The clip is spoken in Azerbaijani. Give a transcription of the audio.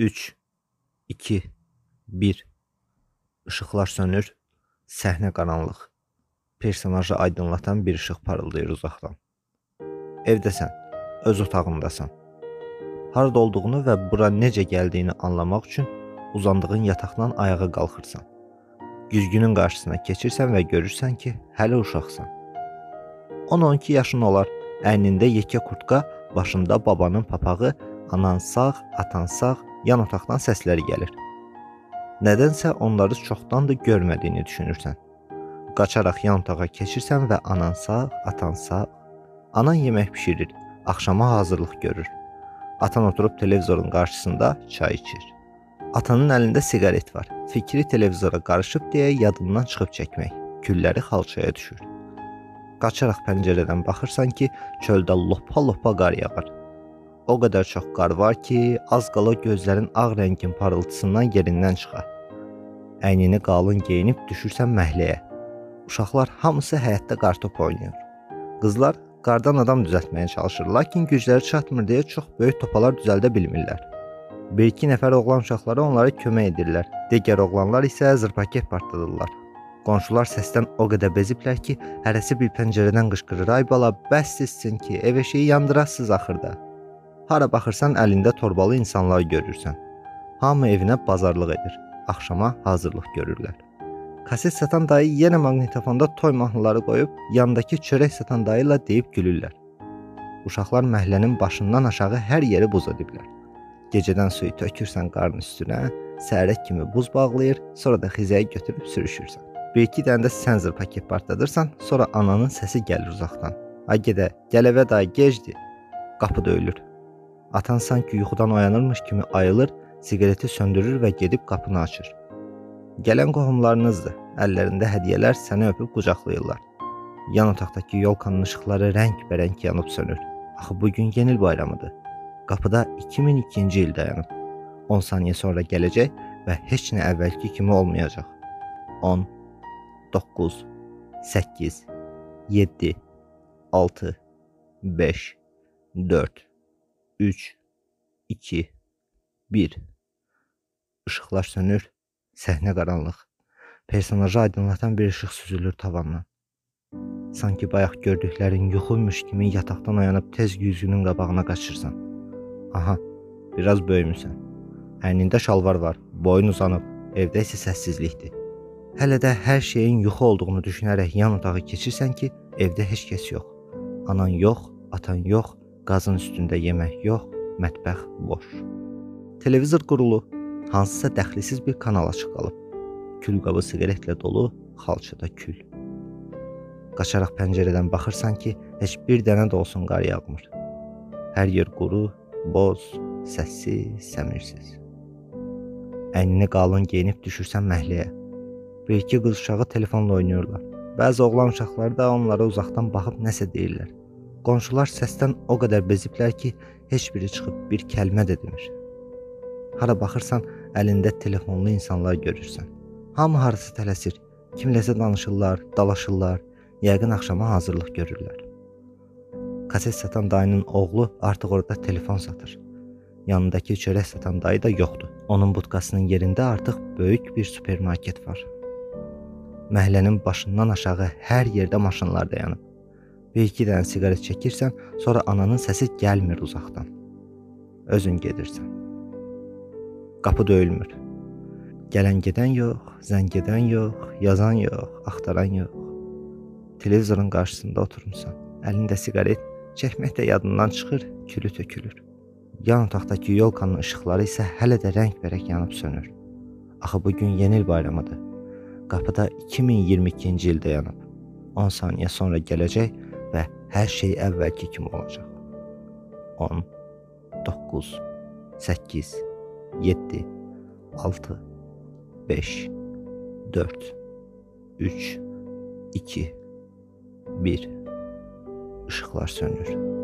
3, 2, 1. Işıqlar sönür, səhnə qaranlıq. Personajı aydınlatan bir işıq parıldayır uzaqdan. Evdəsən, öz otağındasan. Harda olduğunu və bura necə gəldiyini anlamaq üçün uzandığın yataqdan ayağa qalxırsan. Güzgünün qarşısına keçirsən və görürsən ki, hələ uşaqsan. 10-12 yaşın olar. Əynində yekə kurtka, başında babanın papağı, anan sağ, atan sağ, yan otaqdan səsləri gəlir. Nədənsə onları çoxdandır görmədiyini düşünürsən. Qaçaraq yan otağa keçirsən və anan sağ, atan sağ. Anan yemək bişirir, axşama hazırlıq görür. Atan oturub televizorun qarşısında çay içir. Atanın əlində siqaret var. Fikri televizora qarışıb deyə yadından çıxıb çəkmək. Külləri xalçaya düşür. Qaçaraq pəncərədən baxırsan ki, çöldə lopa-lopa qar yağır. O qədər çox qar var ki, az qala gözlərin ağ rəngin parıltısından yerindən çıxar. Əynini qalın geyinib düşürsən məhləyə. Uşaqlar hamısı həyətdə qartop oynayır. Qızlar qardan adam düzəltməyə çalışır, lakin gücləri çatmır deyə çox böyük topalar düzəldə bilmirlər. Bir-iki nəfər oğlan uşaqları onlara kömək edirlər. Digər oğlanlar isə zırpaket partladırlar. Qonşular səsdən o qədər beziblər ki, hərəsi bir pəncərədən qışqırır: "Ay bala, bəs sizsin ki, ev eşiyi yandırasınız axırda." Hara baxırsan əlində torbalı insanlar görürsən. Hamı evinə bazarlıq edir. Axşama hazırlıq görürlər. Kaset satan dayı yenə maqnitofonda toy mahnıları qoyub, yandakı çörək satan dayı ilə deyib gülürlər. Uşaqlar məhəllənin başından aşağı hər yeri buz ediblər. Gecədən suyu tökürsən qarın üstünə, səhərə kimi buz bağlayır, sonra da xizəyi götürüb sürüşürsən. Bir-iki dənə də sən zır paket partladırsan, sonra ananın səsi gəlir uzaqdan. Ay gedə, gəl evə day, gecdir. Qapı döyülür. Atan sanki yuxudan oyanırmış kimi ayılır, siqareti söndürür və gedib qapını açır. Gələn qohumlarınızdır. Əllərində hədiyyələr səni öpüb qucaqlayırlar. Yan otaqdakı yolkanın işıqları rəng-bərəng yanıb sönür. Axı bu gün Yenil bayramıdır. Qapıda 2002-ci il dayanıb. 10 saniyə sonra gələcək və heç nə əvvəlki kimi olmayacaq. 10 9 8 7 6 5 4 3 2 1 İşıqlar sönür, səhnə qaranlıq. Personajı aydınlatan bir işıq süzülür tavandan. Sanki bayaq gördüklərin yuxuymuş kimi yataqdan oyanıb tez güzgünün qabağına qaçırsan. Aha, biraz böyümüsən. Əynində şalvar var, boyun uzanıb, evdə isə səssizlikdir. Hələ də hər şeyin yuxu olduğunu düşünərək yan otağı keçirsən ki, evdə heç kəs yox. Anan yox, atan yox, qazın üstündə yemək yox, mətbəx boş. Televizor qurulu, hansısa dəxlisiz bir kanal açıq qalıb. Külqabı siqaretlə dolu, xalçada kül. Qaçaraq pəncərədən baxırsan ki, heç bir dənə də olsun qar yağmır. Hər yer quru, boz, səssiz, səmirsiz. Əynini qalın geyinib düşürsən məhləyə. Bir-iki qız uşağı telefonla oynayırlar. Bəzi oğlan uşaqları da onlara uzaqdan baxıb nəsə deyirlər. Qonşular səsdən o qədər beziblər ki, heç biri çıxıb bir kəlmə də demir. Hara baxırsan, əlində telefonlu insanlar görürsən. Hamı harasa tələsir. Kimləsə danışırlar, dalaşırlar, yəqin axşama hazırlıq görürlər. Kaset satan dayının oğlu artıq orada telefon satır. Yanındakı çörək satan dayı da yoxdur. Onun budkasının yerində artıq böyük bir supermarket var. Məhəllənin başından aşağı hər yerdə maşınlar dayanıb. Bir-iki dənə siqaret çəkirsən, sonra ananın səsi gəlmir uzaqdan. Özün gedirsən. Qapı döyülmür. Gələn gedən yox, zəng edən yox, yazan yox, axtaran yox. Televizorun qarşısında oturmusan. Əlində siqaret, çəkmək də yadından çıxır, külü tökülür. Yan otaqdakı yolkanın işıqları isə hələ də rəng-bərəng yanıb sönür. Axı bu gün Yeni il bayramıdır. Qapıda 2022-ci il dayanıb. 10 saniyə sonra gələcək hər şey əvvəlki kimi olacaq. 10 9 8 7 6 5 4 3 2 1 İşıqlar sönür.